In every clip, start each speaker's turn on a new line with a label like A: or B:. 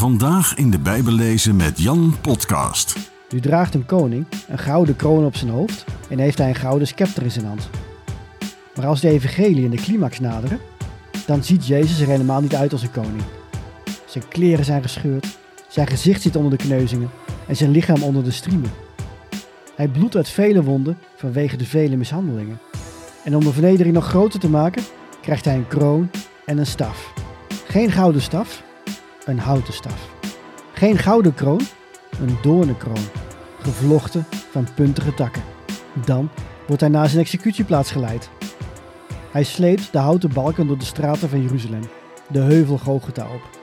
A: Vandaag in de Bijbel lezen met Jan Podcast.
B: Nu draagt een koning een gouden kroon op zijn hoofd en heeft hij een gouden scepter in zijn hand. Maar als de evangelie in de climax naderen, dan ziet Jezus er helemaal niet uit als een koning. Zijn kleren zijn gescheurd, zijn gezicht zit onder de kneuzingen en zijn lichaam onder de striemen. Hij bloedt uit vele wonden vanwege de vele mishandelingen. En om de vernedering nog groter te maken, krijgt hij een kroon en een staf. Geen gouden staf, een houten staf. Geen gouden kroon, een doornenkroon, gevlochten van puntige takken. Dan wordt hij naar zijn executieplaats geleid. Hij sleept de houten balken door de straten van Jeruzalem, de heuvel Gogeta op.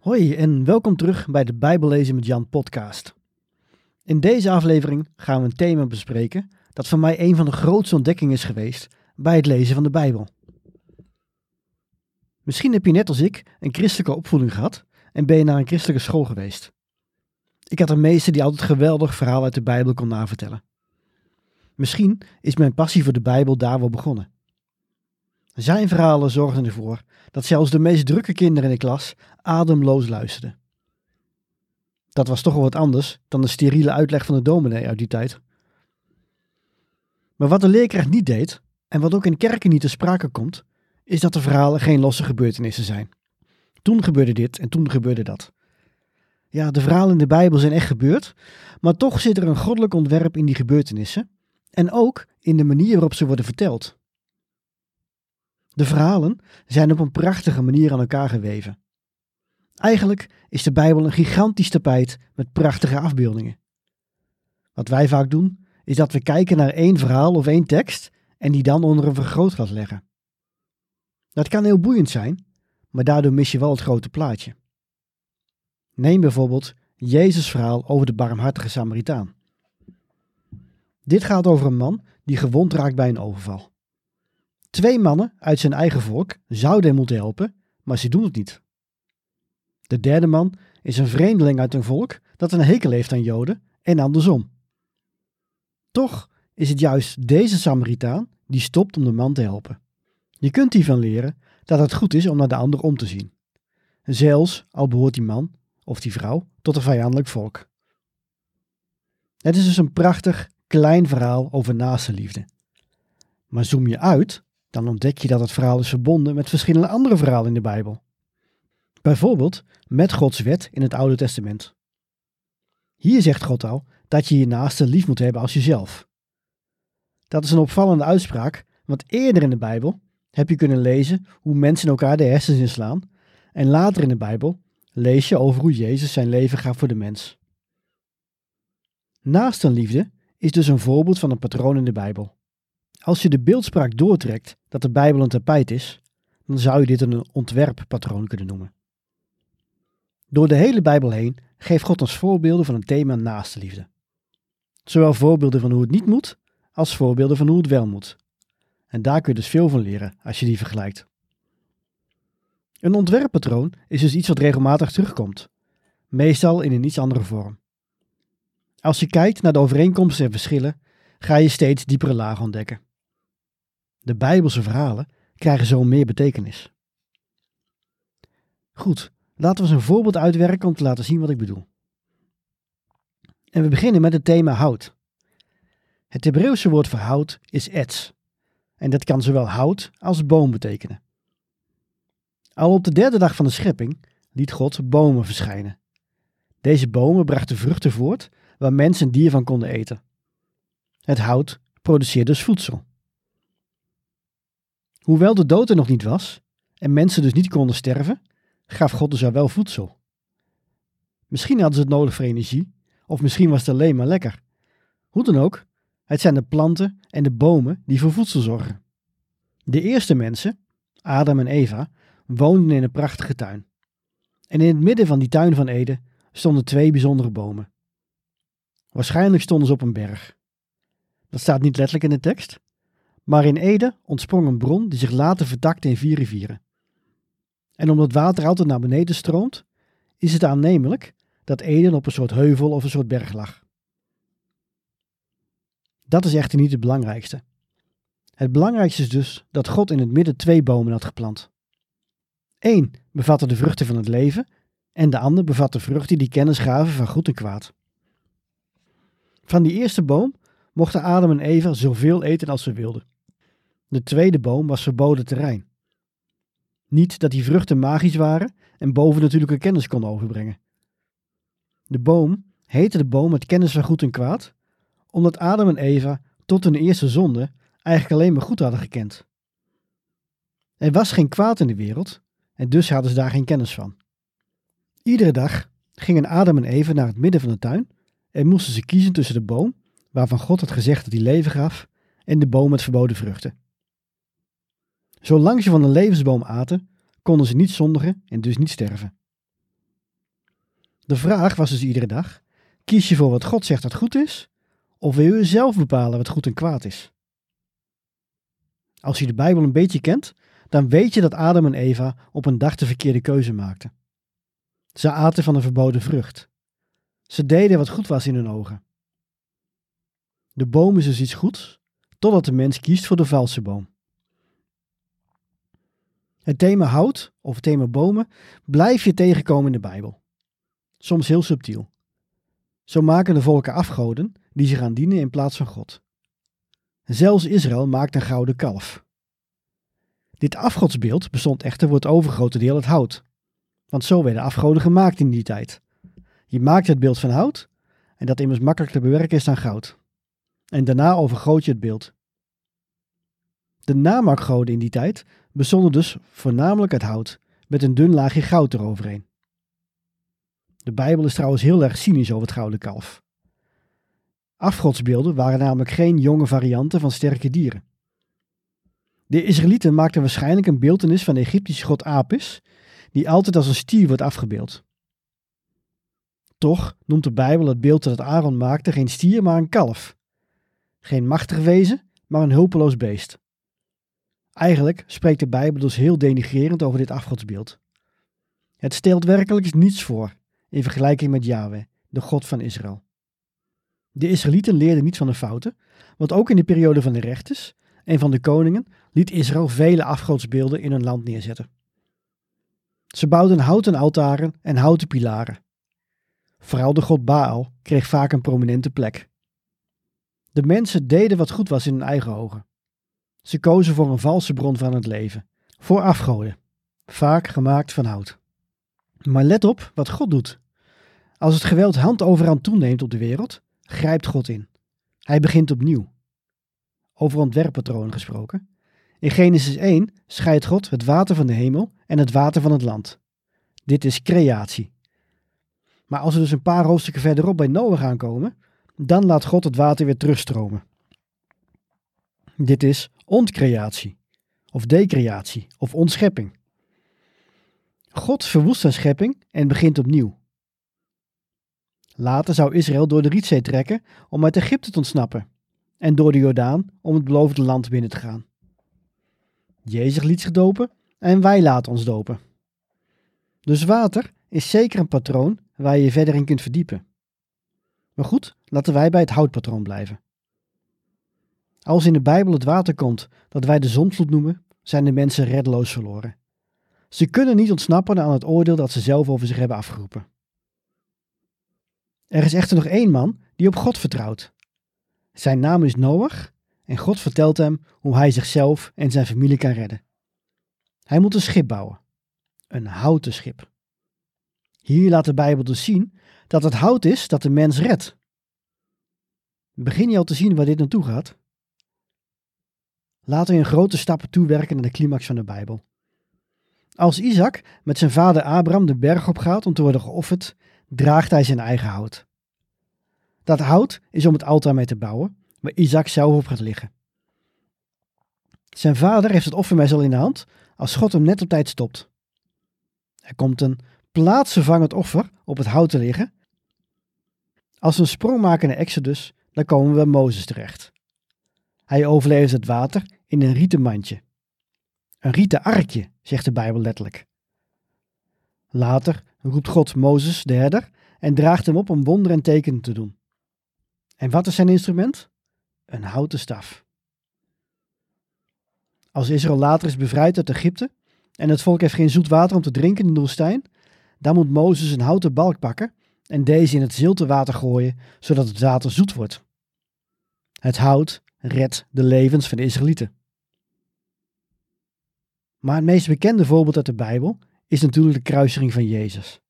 B: Hoi en welkom terug bij de Bijbellezen met Jan podcast. In deze aflevering gaan we een thema bespreken dat voor mij een van de grootste ontdekkingen is geweest bij het lezen van de Bijbel. Misschien heb je net als ik een christelijke opvoeding gehad en ben je naar een christelijke school geweest. Ik had een meester die altijd geweldig verhaal uit de Bijbel kon navertellen. Misschien is mijn passie voor de Bijbel daar wel begonnen. Zijn verhalen zorgden ervoor dat zelfs de meest drukke kinderen in de klas ademloos luisterden. Dat was toch wel wat anders dan de steriele uitleg van de dominee uit die tijd. Maar wat de leerkracht niet deed, en wat ook in kerken niet te sprake komt, is dat de verhalen geen losse gebeurtenissen zijn. Toen gebeurde dit en toen gebeurde dat. Ja, de verhalen in de Bijbel zijn echt gebeurd, maar toch zit er een goddelijk ontwerp in die gebeurtenissen en ook in de manier waarop ze worden verteld. De verhalen zijn op een prachtige manier aan elkaar geweven. Eigenlijk is de Bijbel een gigantisch tapijt met prachtige afbeeldingen. Wat wij vaak doen, is dat we kijken naar één verhaal of één tekst en die dan onder een vergrootglas leggen. Dat kan heel boeiend zijn, maar daardoor mis je wel het grote plaatje. Neem bijvoorbeeld Jezus' verhaal over de barmhartige Samaritaan. Dit gaat over een man die gewond raakt bij een overval. Twee mannen uit zijn eigen volk zouden hem moeten helpen, maar ze doen het niet. De derde man is een vreemdeling uit een volk dat een hekel heeft aan Joden en andersom. Toch is het juist deze Samaritaan die stopt om de man te helpen. Je kunt hiervan leren dat het goed is om naar de ander om te zien. Zelfs al behoort die man of die vrouw tot een vijandelijk volk. Het is dus een prachtig, klein verhaal over naaste liefde. Maar zoom je uit, dan ontdek je dat het verhaal is verbonden met verschillende andere verhalen in de Bijbel. Bijvoorbeeld met Gods wet in het Oude Testament. Hier zegt God al dat je je naaste lief moet hebben als jezelf. Dat is een opvallende uitspraak, want eerder in de Bijbel heb je kunnen lezen hoe mensen elkaar de hersens inslaan en later in de Bijbel lees je over hoe Jezus zijn leven gaf voor de mens. Naastenliefde is dus een voorbeeld van een patroon in de Bijbel. Als je de beeldspraak doortrekt dat de Bijbel een tapijt is, dan zou je dit een ontwerppatroon kunnen noemen. Door de hele Bijbel heen geeft God ons voorbeelden van een thema naastenliefde. Zowel voorbeelden van hoe het niet moet, als voorbeelden van hoe het wel moet. En daar kun je dus veel van leren als je die vergelijkt. Een ontwerppatroon is dus iets wat regelmatig terugkomt, meestal in een iets andere vorm. Als je kijkt naar de overeenkomsten en verschillen, ga je steeds diepere lagen ontdekken. De Bijbelse verhalen krijgen zo meer betekenis. Goed, laten we eens een voorbeeld uitwerken om te laten zien wat ik bedoel. En we beginnen met het thema hout. Het Hebreeuwse woord voor hout is etz. En dat kan zowel hout als boom betekenen. Al op de derde dag van de schepping liet God bomen verschijnen. Deze bomen brachten vruchten voort waar mensen en dier van konden eten. Het hout produceerde dus voedsel. Hoewel de dood er nog niet was en mensen dus niet konden sterven, gaf God dus al wel voedsel. Misschien hadden ze het nodig voor energie, of misschien was het alleen maar lekker. Hoe dan ook, het zijn de planten en de bomen die voor voedsel zorgen. De eerste mensen, Adam en Eva, woonden in een prachtige tuin. En in het midden van die tuin van Eden stonden twee bijzondere bomen. Waarschijnlijk stonden ze op een berg. Dat staat niet letterlijk in de tekst, maar in Eden ontsprong een bron die zich later vertakte in vier rivieren. En omdat water altijd naar beneden stroomt, is het aannemelijk dat Eden op een soort heuvel of een soort berg lag. Dat is echter niet het belangrijkste. Het belangrijkste is dus dat God in het midden twee bomen had geplant. Eén bevatte de vruchten van het leven en de ander bevatte vruchten die kennis gaven van goed en kwaad. Van die eerste boom mochten Adam en Eva zoveel eten als ze wilden. De tweede boom was verboden terrein. Niet dat die vruchten magisch waren en bovennatuurlijke kennis konden overbrengen. De boom heette de boom met kennis van goed en kwaad, omdat Adam en Eva tot hun eerste zonde eigenlijk alleen maar goed hadden gekend. Er was geen kwaad in de wereld en dus hadden ze daar geen kennis van. Iedere dag gingen Adam en Eva naar het midden van de tuin en moesten ze kiezen tussen de boom, waarvan God had gezegd dat hij leven gaf, en de boom met verboden vruchten. Zolang ze van de levensboom aten, konden ze niet zondigen en dus niet sterven. De vraag was dus iedere dag: kies je voor wat God zegt dat goed is, of wil je zelf bepalen wat goed en kwaad is? Als je de Bijbel een beetje kent, dan weet je dat Adam en Eva op een dag de verkeerde keuze maakten. Ze aten van een verboden vrucht. Ze deden wat goed was in hun ogen. De boom is dus iets goeds, totdat de mens kiest voor de valse boom. Het thema hout of het thema bomen blijf je tegenkomen in de Bijbel. Soms heel subtiel. Zo maken de volken afgoden die ze gaan dienen in plaats van God. Zelfs Israël maakt een gouden kalf. Dit afgodsbeeld bestond echter voor het overgrote deel uit hout. Want zo werden afgoden gemaakt in die tijd. Je maakt het beeld van hout, en dat immers makkelijk te bewerken is dan goud. En daarna overgroot je het beeld. De namaakgoden in die tijd bestonden dus voornamelijk uit hout, met een dun laagje goud eroverheen. De Bijbel is trouwens heel erg cynisch over het gouden kalf. Afgodsbeelden waren namelijk geen jonge varianten van sterke dieren. De Israëlieten maakten waarschijnlijk een beeldenis van de Egyptische god Apis, die altijd als een stier wordt afgebeeld. Toch noemt de Bijbel het beeld dat Aaron maakte geen stier, maar een kalf. Geen machtig wezen, maar een hulpeloos beest. Eigenlijk spreekt de Bijbel dus heel denigrerend over dit afgodsbeeld. Het stelt werkelijk niets voor in vergelijking met Yahweh, de God van Israël. De Israëlieten leerden niet van de fouten, want ook in de periode van de rechters en van de koningen liet Israël vele afgodsbeelden in hun land neerzetten. Ze bouwden houten altaren en houten pilaren. Vooral de god Baal kreeg vaak een prominente plek. De mensen deden wat goed was in hun eigen ogen. Ze kozen voor een valse bron van het leven, voor afgoden, vaak gemaakt van hout. Maar let op wat God doet. Als het geweld hand over hand toeneemt op de wereld, grijpt God in. Hij begint opnieuw. Over ontwerppatronen gesproken. In Genesis 1 scheidt God het water van de hemel en het water van het land. Dit is creatie. Maar als we dus een paar hoofdstukken verderop bij Noach gaan komen, dan laat God het water weer terugstromen. Dit is ontcreatie, of decreatie, of ontschepping. God verwoest zijn schepping en begint opnieuw. Later zou Israël door de Rietzee trekken om uit Egypte te ontsnappen en door de Jordaan om het beloofde land binnen te gaan. Jezus liet zich dopen en wij laten ons dopen. Dus water is zeker een patroon waar je je verder in kunt verdiepen. Maar goed, laten wij bij het houtpatroon blijven. Als in de Bijbel het water komt dat wij de zonvloed noemen, zijn de mensen reddeloos verloren. Ze kunnen niet ontsnappen aan het oordeel dat ze zelf over zich hebben afgeroepen. Er is echter nog één man die op God vertrouwt. Zijn naam is Noach en God vertelt hem hoe hij zichzelf en zijn familie kan redden. Hij moet een schip bouwen. Een houten schip. Hier laat de Bijbel dus zien dat het hout is dat de mens redt. Begin je al te zien waar dit naartoe gaat? Laten we in grote stappen toewerken naar de climax van de Bijbel. Als Isaac met zijn vader Abraham de berg op gaat om te worden geofferd, draagt hij zijn eigen hout. Dat hout is om het altaar mee te bouwen, waar Isaac zelf op gaat liggen. Zijn vader heeft het offermes al in de hand als God hem net op tijd stopt. Er komt een plaatsvervangend offer op het hout te liggen. Als we een sprong maken naar Exodus, dan komen we bij Mozes terecht. Hij overleeft het water in een rieten mandje. Een rieten arkje, zegt de Bijbel letterlijk. Later roept God Mozes, de herder, en draagt hem op om wonderen en tekenen te doen. En wat is zijn instrument? Een houten staf. Als Israël later is bevrijd uit Egypte en het volk heeft geen zoet water om te drinken in de woestijn, dan moet Mozes een houten balk pakken en deze in het zilte water gooien, zodat het water zoet wordt. Het hout redt de levens van de Israëlieten. Maar het meest bekende voorbeeld uit de Bijbel is natuurlijk de kruising van Jezus.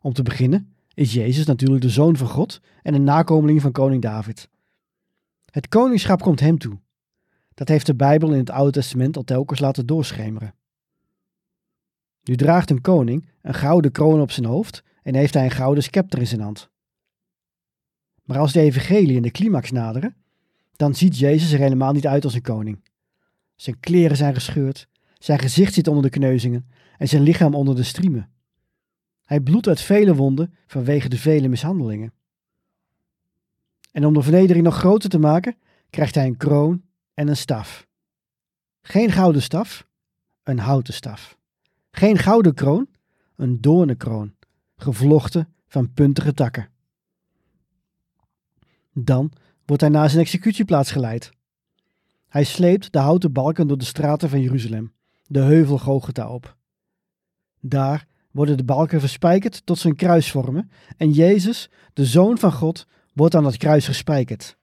B: Om te beginnen is Jezus natuurlijk de zoon van God en een nakomeling van koning David. Het koningschap komt hem toe. Dat heeft de Bijbel in het Oude Testament al telkens laten doorschemeren. Nu draagt een koning een gouden kroon op zijn hoofd en heeft hij een gouden scepter in zijn hand. Maar als de evangelie en de climax naderen, dan ziet Jezus er helemaal niet uit als een koning. Zijn kleren zijn gescheurd, zijn gezicht zit onder de kneuzingen en zijn lichaam onder de striemen. Hij bloedt uit vele wonden vanwege de vele mishandelingen. En om de vernedering nog groter te maken, krijgt hij een kroon en een staf. Geen gouden staf, een houten staf. Geen gouden kroon, een doornenkroon, gevlochten van puntige takken. Dan wordt hij naar zijn executieplaats geleid. Hij sleept de houten balken door de straten van Jeruzalem, de heuvel Gogeta op. Daar worden de balken verspijkerd tot zijn kruis vormen en Jezus, de Zoon van God, wordt aan het kruis gespijkerd.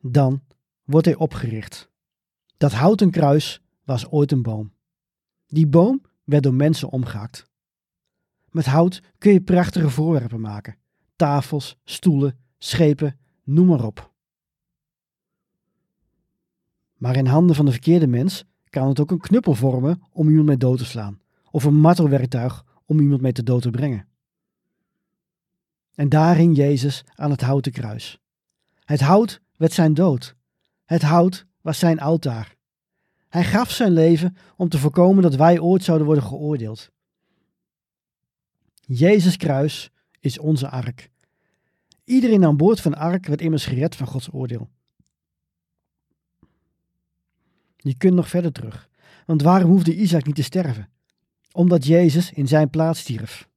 B: Dan wordt hij opgericht. Dat houten kruis was ooit een boom. Die boom werd door mensen omgehakt. Met hout kun je prachtige voorwerpen maken: tafels, stoelen, schepen, noem maar op. Maar in handen van de verkeerde mens kan het ook een knuppel vormen om iemand mee dood te slaan, of een martelwerktuig om iemand mee te dood te brengen. En daar hing Jezus aan het houten kruis. Het hout werd zijn dood. Het hout was zijn altaar. Hij gaf zijn leven om te voorkomen dat wij ooit zouden worden geoordeeld. Jezus kruis is onze ark. Iedereen aan boord van de ark werd immers gered van Gods oordeel. Je kunt nog verder terug, want waarom hoefde Isaac niet te sterven? Omdat Jezus in zijn plaats stierf.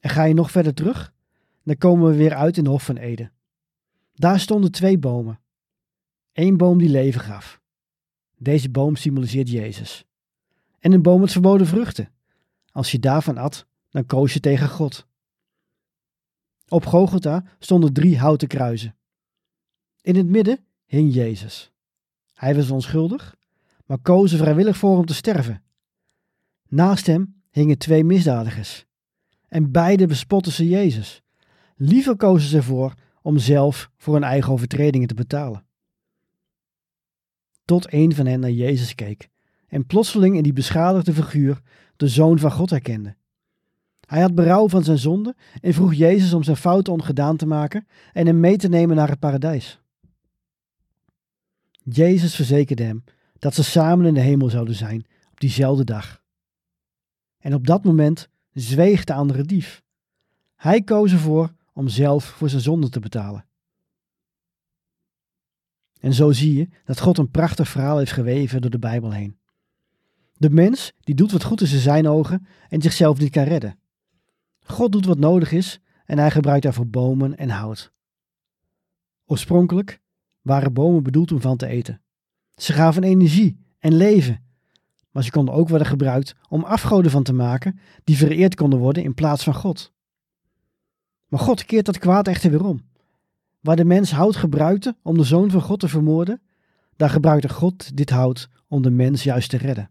B: En ga je nog verder terug, dan komen we weer uit in de Hof van Eden. Daar stonden twee bomen. Eén boom die leven gaf. Deze boom symboliseert Jezus. En een boom met verboden vruchten. Als je daarvan at, dan koos je tegen God. Op Gogota stonden drie houten kruizen. In het midden hing Jezus. Hij was onschuldig, maar koos er vrijwillig voor om te sterven. Naast hem hingen twee misdadigers. En beide bespotten ze Jezus. Liever kozen ze ervoor om zelf voor hun eigen overtredingen te betalen. Tot een van hen naar Jezus keek en plotseling in die beschadigde figuur de Zoon van God herkende. Hij had berouw van zijn zonde en vroeg Jezus om zijn fouten ongedaan te maken en hem mee te nemen naar het paradijs. Jezus verzekerde hem dat ze samen in de hemel zouden zijn op diezelfde dag. En op dat moment zweeg de andere dief. Hij koos ervoor om zelf voor zijn zonde te betalen. En zo zie je dat God een prachtig verhaal heeft geweven door de Bijbel heen. De mens die doet wat goed is in zijn ogen en zichzelf niet kan redden. God doet wat nodig is en hij gebruikt daarvoor bomen en hout. Oorspronkelijk waren bomen bedoeld om van te eten. Ze gaven energie en leven, maar ze konden ook worden gebruikt om afgoden van te maken die vereerd konden worden in plaats van God. Maar God keert dat kwaad echter weer om. Waar de mens hout gebruikte om de zoon van God te vermoorden, daar gebruikte God dit hout om de mens juist te redden.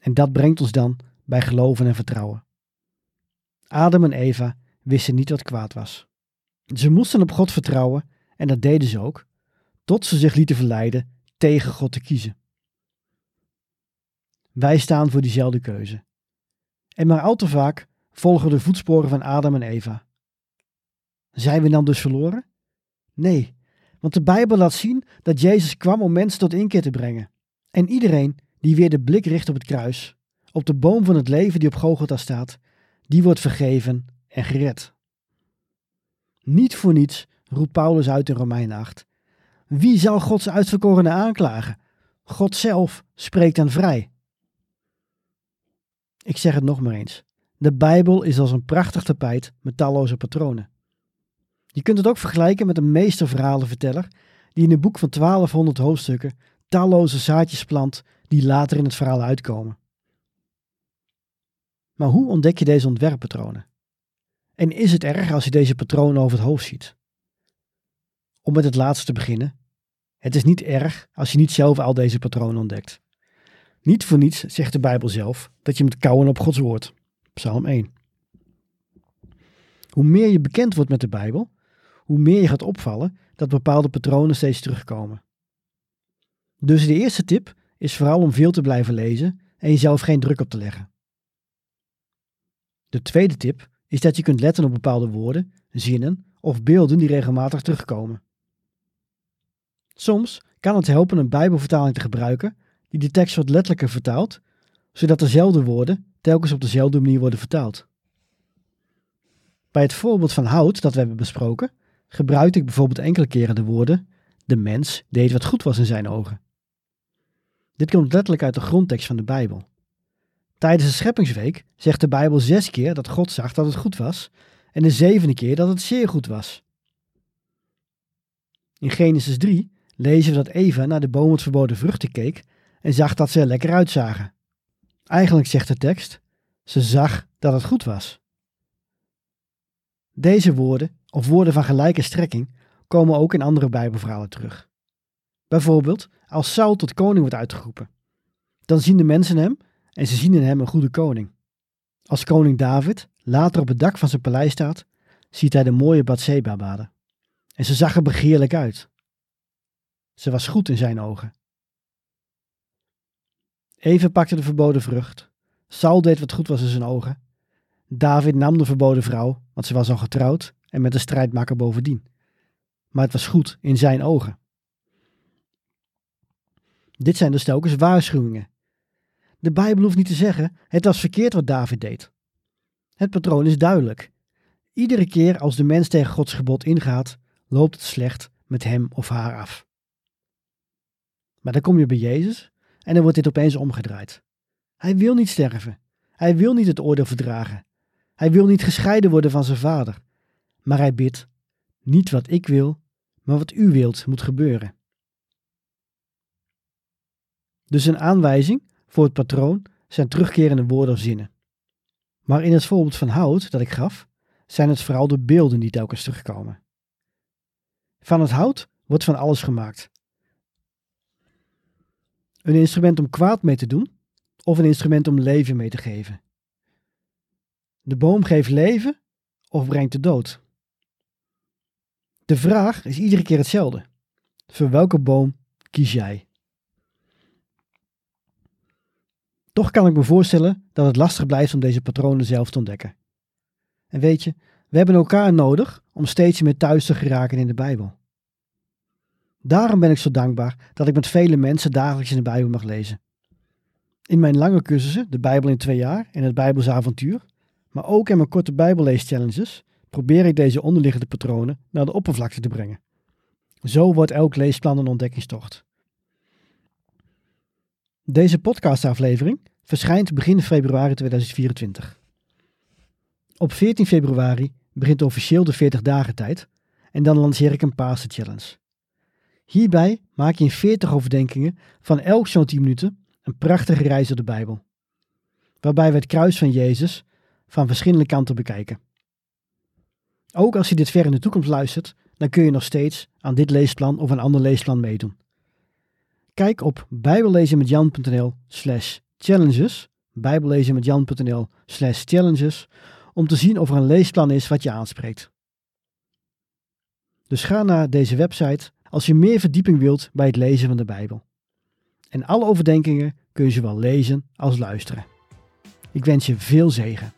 B: En dat brengt ons dan bij geloven en vertrouwen. Adam en Eva wisten niet wat kwaad was. Ze moesten op God vertrouwen en dat deden ze ook, tot ze zich lieten verleiden tegen God te kiezen. Wij staan voor diezelfde keuze. En maar al te vaak volgen de voetsporen van Adam en Eva. Zijn we dan dus verloren? Nee, want de Bijbel laat zien dat Jezus kwam om mensen tot inkeer te brengen. En iedereen die weer de blik richt op het kruis, op de boom van het leven die op Golgotha staat, die wordt vergeven en gered. Niet voor niets roept Paulus uit in Romein 8. Wie zal Gods uitverkorenen aanklagen? God zelf spreekt hen vrij. Ik zeg het nog maar eens. De Bijbel is als een prachtig tapijt met talloze patronen. Je kunt het ook vergelijken met een meesterverhalenverteller die in een boek van 1200 hoofdstukken talloze zaadjes plant die later in het verhaal uitkomen. Maar hoe ontdek je deze ontwerppatronen? En is het erg als je deze patronen over het hoofd ziet? Om met het laatste te beginnen. Het is niet erg als je niet zelf al deze patronen ontdekt. Niet voor niets zegt de Bijbel zelf dat je moet kouwen op Gods woord. Psalm 1. Hoe meer je bekend wordt met de Bijbel, hoe meer je gaat opvallen dat bepaalde patronen steeds terugkomen. Dus de eerste tip is vooral om veel te blijven lezen en jezelf geen druk op te leggen. De tweede tip is dat je kunt letten op bepaalde woorden, zinnen of beelden die regelmatig terugkomen. Soms kan het helpen een Bijbelvertaling te gebruiken die de tekst wat letterlijker vertaalt, zodat dezelfde woorden telkens op dezelfde manier worden vertaald. Bij het voorbeeld van hout dat we hebben besproken, gebruikte ik bijvoorbeeld enkele keren de woorden: De mens deed wat goed was in zijn ogen. Dit komt letterlijk uit de grondtekst van de Bijbel. Tijdens de scheppingsweek zegt de Bijbel zes keer dat God zag dat het goed was, en de zevende keer dat het zeer goed was. In Genesis 3 lezen we dat Eva naar de boom met verboden vruchten keek en zag dat ze er lekker uitzagen. Eigenlijk zegt de tekst: ze zag dat het goed was. Deze woorden, of woorden van gelijke strekking, komen ook in andere Bijbelverhalen terug. Bijvoorbeeld als Saul tot koning wordt uitgeroepen. Dan zien de mensen hem en ze zien in hem een goede koning. Als koning David later op het dak van zijn paleis staat, ziet hij de mooie Bathseba baden. En ze zag er begeerlijk uit. Ze was goed in zijn ogen. Even pakte de verboden vrucht. Saul deed wat goed was in zijn ogen. David nam de verboden vrouw, want ze was al getrouwd en met een strijdmaker bovendien. Maar het was goed in zijn ogen. Dit zijn dus telkens waarschuwingen. De Bijbel hoeft niet te zeggen: het was verkeerd wat David deed. Het patroon is duidelijk. Iedere keer als de mens tegen Gods gebod ingaat, loopt het slecht met hem of haar af. Maar dan kom je bij Jezus en dan wordt dit opeens omgedraaid. Hij wil niet sterven. Hij wil niet het oordeel verdragen. Hij wil niet gescheiden worden van zijn vader. Maar hij bidt: Niet wat ik wil, maar wat u wilt moet gebeuren. Dus een aanwijzing voor het patroon zijn terugkerende woorden of zinnen. Maar in het voorbeeld van hout dat ik gaf, zijn het vooral de beelden die telkens terugkomen. Van het hout wordt van alles gemaakt. Een instrument om kwaad mee te doen of een instrument om leven mee te geven. De boom geeft leven of brengt de dood. De vraag is iedere keer hetzelfde. Voor welke boom kies jij? Toch kan ik me voorstellen dat het lastig blijft om deze patronen zelf te ontdekken. En weet je, we hebben elkaar nodig om steeds meer thuis te geraken in de Bijbel. Daarom ben ik zo dankbaar dat ik met vele mensen dagelijks in de Bijbel mag lezen. In mijn lange cursussen, de Bijbel in twee jaar en het Bijbels avontuur, maar ook in mijn korte Bijbelleeschallenges, probeer ik deze onderliggende patronen naar de oppervlakte te brengen. Zo wordt elk leesplan een ontdekkingstocht. Deze podcastaflevering verschijnt begin februari 2024. Op 14 februari begint officieel de 40 dagen tijd en dan lanceer ik een Pasen Challenge. Hierbij maak je in 40 overdenkingen van elk zo'n 10 minuten een prachtige reis door de Bijbel. Waarbij we het kruis van Jezus van verschillende kanten bekijken. Ook als je dit ver in de toekomst luistert, dan kun je nog steeds aan dit leesplan of een ander leesplan meedoen. Kijk op bijbellezenmetjan.nl slash challenges, bijbellezenmetjan.nl slash challenges, om te zien of er een leesplan is wat je aanspreekt. Dus ga naar deze website als je meer verdieping wilt bij het lezen van de Bijbel. En alle overdenkingen kun je zowel lezen als luisteren. Ik wens je veel zegen.